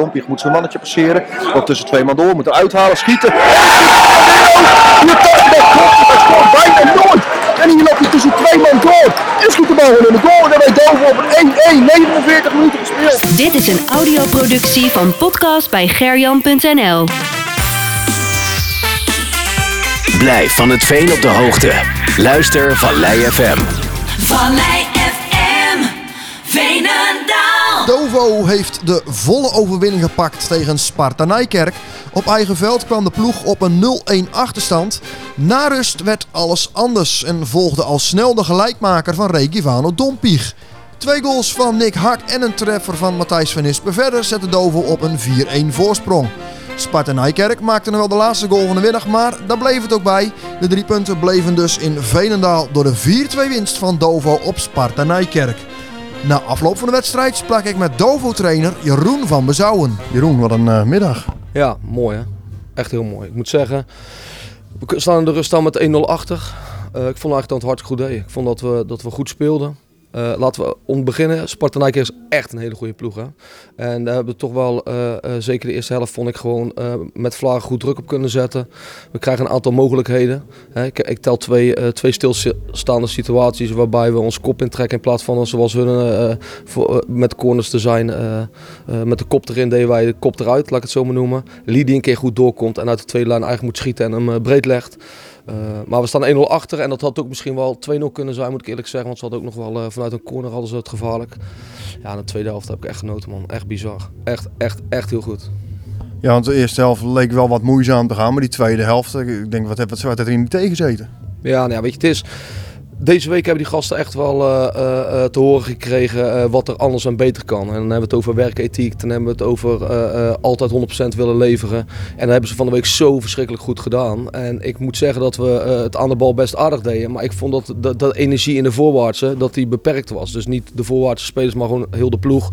Dompig moet zijn mannetje passeren. Loopt tussen twee man door, moet er uithalen, schieten. Hier dat scoort bijna nooit. En hier loopt hij tussen twee man door. En schiet de bal in de goal. En dan weet Dover op een 1-1, 49 minuten gespeeld. Dit is een audioproductie van podcast bij gerjan.nl. Blijf van het veen op de hoogte. Luister Vallei FM. Vallei. Dovo heeft de volle overwinning gepakt tegen Sparta Nijkerk. Op eigen veld kwam de ploeg op een 0-1 achterstand. Na rust werd alles anders en volgde al snel de gelijkmaker van Regivano Dompig. Twee goals van Nick Hart en een treffer van Matthijs van verder zetten Dovo op een 4-1 voorsprong. Sparta Nijkerk maakte nog wel de laatste goal van de middag, maar daar bleef het ook bij. De drie punten bleven dus in Veenendaal door de 4-2 winst van Dovo op Sparta Nijkerk. Na afloop van de wedstrijd sprak ik met Dovo-trainer Jeroen van Bezouwen. Jeroen, wat een eh, middag. Ja, mooi hè. Echt heel mooi. Ik moet zeggen, we staan in de rust al met 1-0 achter. Eh, ik vond eigenlijk dat het hartstikke goed deed. Ik vond dat we, dat we goed speelden. Eh, laten we om beginnen. Sparta Nike is echt een hele goede ploeg. Hè? En daar hebben we toch wel, eh, eh, zeker de eerste helft, vond ik gewoon met Vlaag goed druk op kunnen zetten. We krijgen een aantal mogelijkheden. Hè? Ik, ik, tel twee, twee stilstaande situaties waarbij we ons kop intrekken in plaats van zoals hun voor, met corners te zijn. met de kop erin deden wij de kop eruit, laat ik het zo maar noemen. Lee die een keer goed doorkomt en uit de tweede lijn eigenlijk moet schieten en hem breed legt. Uh, maar we staan 1-0 achter en dat had ook misschien wel 2-0 kunnen zijn, moet ik eerlijk zeggen. Want ze hadden ook nog wel uh, vanuit een corner hadden ze het gevaarlijk. Ja, in de tweede helft heb ik echt genoten, man. Echt bizar. Echt, echt, echt heel goed. Ja, want de eerste helft leek wel wat moeizaam te gaan, maar die tweede helft, ik denk, wat heeft wat, wat er in tegen gezeten? Ja, nou ja, weet je, het is deze week hebben die gasten echt wel uh, uh, te horen gekregen wat er anders en beter kan. En dan hebben we het over werkethiek, dan hebben we het over altijd 100% willen leveren. En dat hebben ze van de week zo verschrikkelijk goed gedaan. En ik moet zeggen dat we het aan de bal best aardig deden. Maar ik vond dat dat energie in de voorwaartse, dat die beperkt was. Dus niet de voorwaartse spelers, maar gewoon heel de ploeg.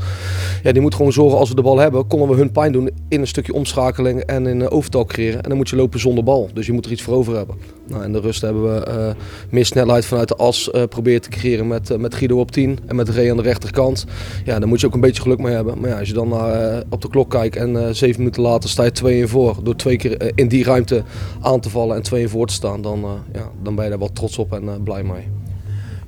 Ja, die moet gewoon zorgen als we de bal hebben, konden we hun pijn doen in een stukje omschakeling en in overtal creëren. En dan moet je lopen zonder bal. Dus je moet er iets voor over hebben. Nou, in de rust hebben we meer snelheid vanuit de as uh, probeert te creëren met, uh, met Guido op 10 en met Ray aan de rechterkant. Ja, dan moet je ook een beetje geluk mee hebben. Maar ja, als je dan uh, op de klok kijkt en zeven minuten later sta je twee in voor. Door twee keer in die ruimte aan te vallen en twee in voor te staan, dan, ja, dan ben je daar wel trots op en blij mee.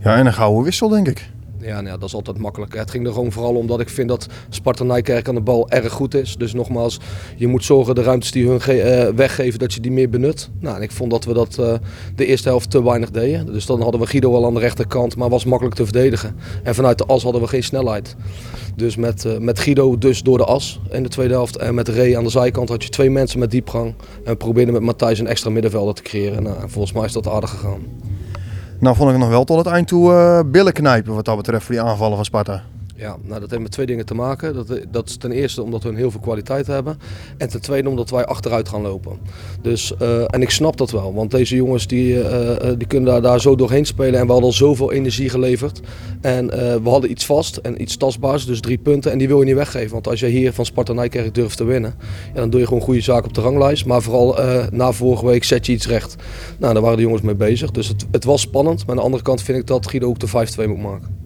Ja, en een gouden wissel denk ik. Ja, nou dat is altijd makkelijk. Het ging er gewoon vooral om dat ik vind dat Sparta Nijkerk aan de bal erg goed is. Dus nogmaals, je moet zorgen de ruimtes die hun uh, weggeven, dat je die meer benut. Nou, en ik vond dat we dat uh, de eerste helft te weinig deden. Dus dan hadden we Guido wel aan de rechterkant, maar was makkelijk te verdedigen. En vanuit de as hadden we geen snelheid. Dus met, uh, met Guido dus door de as in de tweede helft. En met Ray aan de zijkant had je twee mensen met diepgang. En we probeerden met Matthijs een extra middenvelder te creëren. Nou, volgens mij is dat aardig gegaan. Nou vond ik nog wel tot het eind toe uh, billen knijpen wat dat betreft voor die aanvallen van Sparta. Ja, nou, dat heeft met twee dingen te maken. Dat, dat is ten eerste omdat we heel veel kwaliteit hebben. En ten tweede omdat wij achteruit gaan lopen. Dus, uh, en ik snap dat wel. Want deze jongens die, uh, die kunnen daar, daar zo doorheen spelen. En we hadden al zoveel energie geleverd. En we hadden iets vast en iets tastbaars. Dus drie punten. En die wil je niet weggeven. Want als je hier van Sparta Nijkerk durft te winnen. Ja, dan doe je gewoon goede zaken op de ranglijst. Maar vooral na vorige week zet je iets recht. Nou, daar waren de jongens mee bezig. Dus het, het was spannend. Maar aan de andere kant vind ik dat Guido ook de 5-2 moet maken.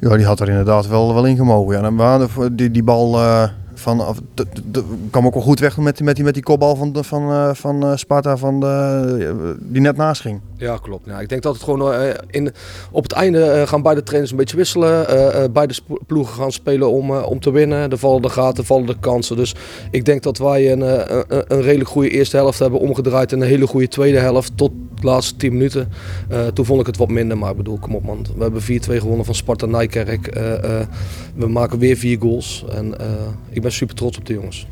Ja, die had er inderdaad wel, wel in gemogen. Ja, dan waren die, die bal uh, van, of, de, kwam ook wel goed weg met, met, die, met die kopbal van, van, uh, van uh, Sparta van de, die net naast ging. Ja, klopt. Ja, ik denk dat het gewoon in, op het einde gaan beide trainers een beetje wisselen. beide ploegen gaan spelen om, om te winnen. Er vallen de gaten, vallen de kansen. Dus ik denk dat wij een, een, een redelijk goede eerste helft hebben omgedraaid. En een hele goede tweede helft tot laatste 10 minuten. toen vond ik het wat minder, maar ik bedoel, kom op man. We hebben 4-2 gewonnen van Sparta Nijkerk. we maken weer vier goals. En ik ben super trots op de jongens.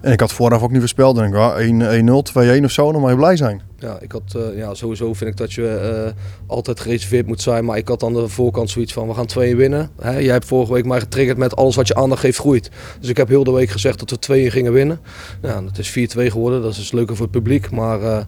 En ik had vooraf ook niet voorspeld. Denk ik, 1-0, 2-1 of zo, dan mag je blij zijn. Ja, ik had, uh, ja, sowieso vind ik dat je uh, altijd gereserveerd moet zijn. Maar ik had aan de voorkant zoiets van, we gaan 2 winnen. Hè? Jij hebt vorige week mij getriggerd met alles wat je aandacht geeft groeit. Dus ik heb heel de week gezegd dat we 2 gingen winnen. Ja, dat is 4-2 geworden. Dat is leuker voor het publiek. Maar uh,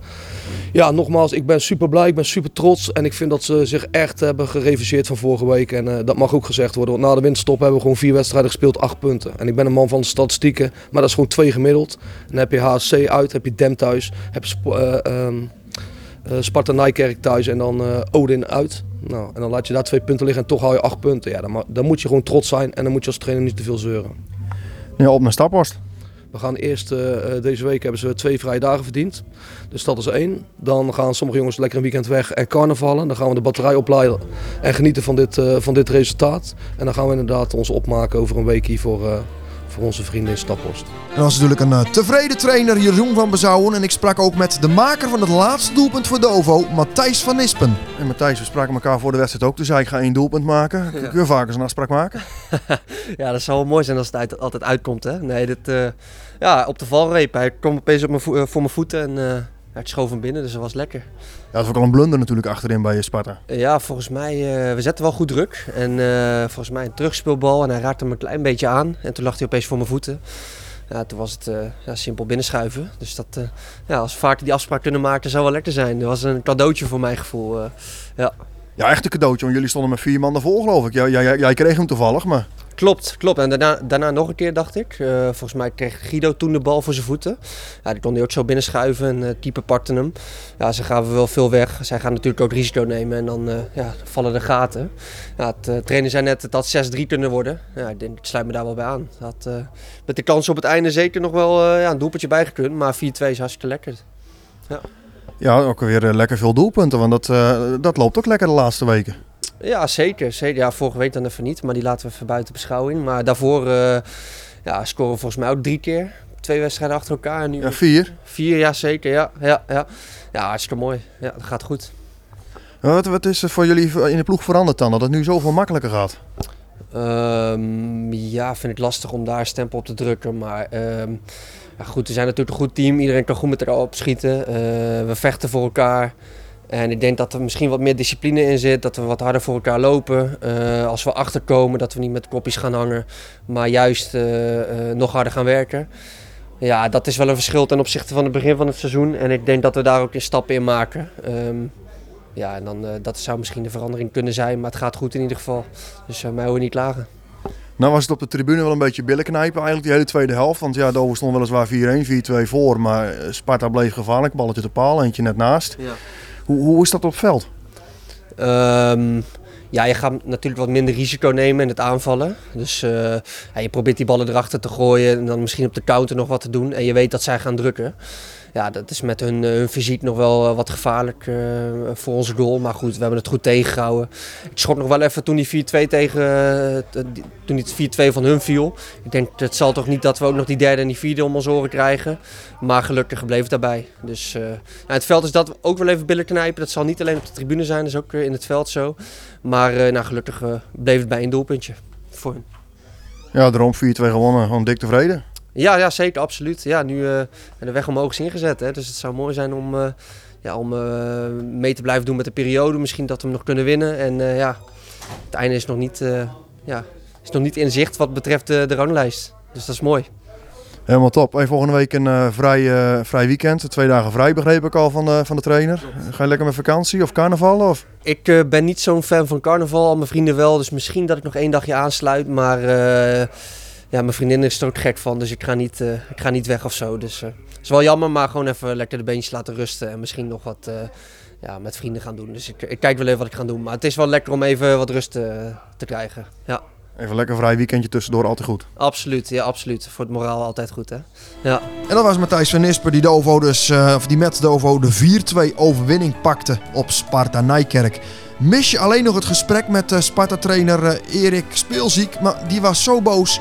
ja, nogmaals, ik ben super blij. Ik ben super trots. En ik vind dat ze zich echt hebben gereviseerd van vorige week. En dat mag ook gezegd worden. Want na de winststop hebben we gewoon vier wedstrijden gespeeld, 8 punten. En ik ben een man van de statistieken. Maar dat is gewoon 2 gemiddeld. Dan heb je HSC uit, heb je Dem thuis, heb je... Um, Sparta Nijkerk thuis en dan uh, Odin uit. Nou, en dan laat je daar twee punten liggen en toch hou je acht punten. Ja, dan, dan, moet je gewoon trots zijn en dan moet je als trainer niet te veel zeuren. Ja, op naar Staphorst. We gaan eerst, eh, eh, deze week hebben ze twee vrije dagen verdiend. Dus dat is één. Dan gaan sommige jongens lekker een weekend weg en carnavallen. Dan gaan we de batterij opladen en genieten van dit, eh, van dit resultaat. En dan gaan we inderdaad ons opmaken over een week hier voor, eh, voor onze vrienden in Staphorst. En dat was natuurlijk een eh, tevreden trainer, Jeroen van Bezouwen. En ik sprak ook met de maker van het laatste doelpunt voor Dovo, Matthijs van Nispen. En Matthijs, we spraken elkaar voor de wedstrijd ook. Toen zei ik, ga één doelpunt maken. Kun je vaker zo'n afspraak maken? Ja, dat zou wel mooi zijn als het uit- altijd uitkomt. Hè? Nee, dit, eh, ja, op de valreep. Hij kwam opeens op mijn vo- eh, voor mijn voeten en eh hij schoof hem binnen, dus dat was lekker. Ja, dat was ook al een blunder natuurlijk achterin bij Sparta. Ja, volgens mij, eh, we zetten wel goed druk. En eh, volgens mij een terugspeelbal en hij raakte hem een klein beetje aan. En toen lag hij opeens voor mijn voeten. Ja, toen was het eh, ja, simpel binnenschuiven. Dus dat, ja, als we vaker die afspraak kunnen maken, zou wel lekker zijn. Dat was een cadeautje voor mijn gevoel. ja. Ja, echt een cadeautje, want jullie stonden met vier man ervoor geloof ik. Jij, jij, kreeg hem toevallig, maar... Klopt, klopt. En daarna, daarna nog een keer dacht ik. Eh, volgens mij kreeg Guido toen de bal voor zijn voeten. Ja, die kon hij ook zo binnenschuiven en eh keeper pakte hem. Ja, ze gaven wel veel weg. Zij gaan natuurlijk ook risico nemen en dan eh, ja, vallen de gaten. Ja, het eh, trainer zei net, het had 6-3 kunnen worden. Ja, ik, denk, ik sluit me daar wel bij aan. Had met de kans op het einde zeker nog wel ja, een doelpuntje bijgekund. Maar 4-2 is hartstikke lekker. Ja, ook weer eh, lekker veel doelpunten, want dat, eh, dat loopt ook lekker de laatste weken. Ja, zeker. zeker. Ja, vorige week dan even niet, maar die laten we even buiten beschouwing. Maar daarvoor eh, ja, scoren we volgens mij ook drie keer. Twee wedstrijden achter elkaar. En nu Ja, vier. Vier, ja zeker. Ja, ja, ja. ja hartstikke mooi. Ja, dat gaat goed. Wat, wat is er voor jullie in de ploeg veranderd dan, dat het nu zoveel makkelijker gaat? Ehm, ja, vind ik lastig om daar stempel op te drukken. Maar ehm, ja, goed, we zijn natuurlijk een goed team. Iedereen kan goed met elkaar opschieten. Eh, we vechten voor elkaar. En ik denk dat er misschien wat meer discipline in zit. Dat we wat harder voor elkaar lopen. Eh, als we achterkomen, dat we niet met kopjes gaan hangen. Maar juist eh, nog harder gaan werken. Ja, dat is wel een verschil ten opzichte van het begin van het seizoen. En ik denk dat we daar ook een stappen in maken. Ehm, ja, en dan, dat zou misschien de verandering kunnen zijn. Maar het gaat goed in ieder geval. Dus uh, mij hoor je niet klagen. Nou was het op de tribune wel een beetje billen knijpen eigenlijk die hele tweede helft. Want ja, Dover stond weliswaar 4-1, 4-2 voor. Maar eh, Sparta bleef gevaarlijk. Balletje te paal, eentje net naast. Ja. Hoe, hoe is dat op het veld? Ehm, ja, je gaat natuurlijk wat minder risico nemen in het aanvallen. Dus eh, ja, je probeert die ballen erachter te gooien en dan misschien op de counter nog wat te doen. En je weet dat zij gaan drukken. Ja, dat is met hun, eh, hun fysiek nog wel eh, wat gevaarlijk eh, voor onze goal. Maar goed, we hebben het goed tegengehouden. Ik schrok nog wel even toen die 4-2 tegen, toen die 4-2 van hun viel. Ik denk, het zal toch niet dat we ook nog die derde en die vierde om ons oren krijgen. Maar gelukkig bleef het daarbij. Dus ja, het veld is dat ook wel even billen knijpen. Dat zal niet alleen op de tribune zijn, dat is ook in het veld zo. Maar nou, gelukkig bleef het bij een doelpuntje voor hun. Ja, daarom 4-2 gewonnen. Gewoon dik tevreden. Ja, ja, zeker, absoluut. Ja, nu en de weg omhoog is ingezet. Hè. Dus het zou mooi zijn om, eh, ja, om eh, mee te blijven doen met de periode. Misschien dat we hem nog kunnen winnen. En ja, het einde is nog niet, ja, is nog niet in zicht wat betreft de, ranglijst. Dus dat is mooi. Helemaal top. Hey, volgende week een vrij, vrij weekend. Twee dagen vrij begreep ik al van de, van de trainer. Ga je lekker met vakantie of carnaval? Of? Ik ben niet zo'n fan van carnaval, al mijn vrienden wel. Dus misschien dat ik nog één dagje aansluit. Maar ja, mijn vriendin is er ook gek van. Dus ik ga niet, eh, ik ga niet weg of zo. Dus het is wel jammer, maar gewoon even lekker de beentjes laten rusten. En misschien nog wat eh, ja, met vrienden gaan doen. Dus ik, ik kijk wel even wat ik ga doen. Maar het is wel lekker om even wat rust eh, te krijgen. Ja, Even lekker vrij weekendje tussendoor, altijd goed. absoluut. Ja, absoluut. Voor het moraal altijd goed, hè. Ja. En dat was Matthijs van Nisper die, Dovo dus, eh, of die met Dovo de 4-2 overwinning pakte op Sparta Nijkerk. Mis je alleen nog het gesprek met eh, Sparta-trainer eh, Erik Speelziek, maar die was zo boos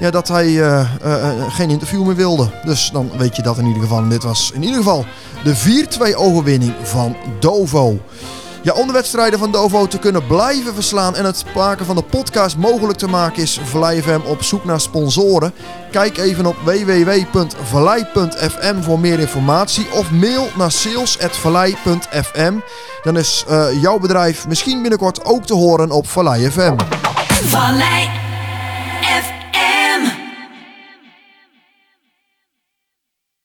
ja, dat hij eh, eh, eh, geen interview meer wilde. Dus dan weet je dat in ieder geval. Dit was in ieder geval de 4-2 overwinning van Dovo. Ja, om de wedstrijden van Dovo te kunnen blijven verslaan en het maken van de podcast mogelijk te maken is Vallei FM op zoek naar sponsoren. Kijk even op www.vallei.fm voor meer informatie of mail naar sales.vallei.fm. Dan is jouw bedrijf misschien binnenkort ook te horen op Vallei FM.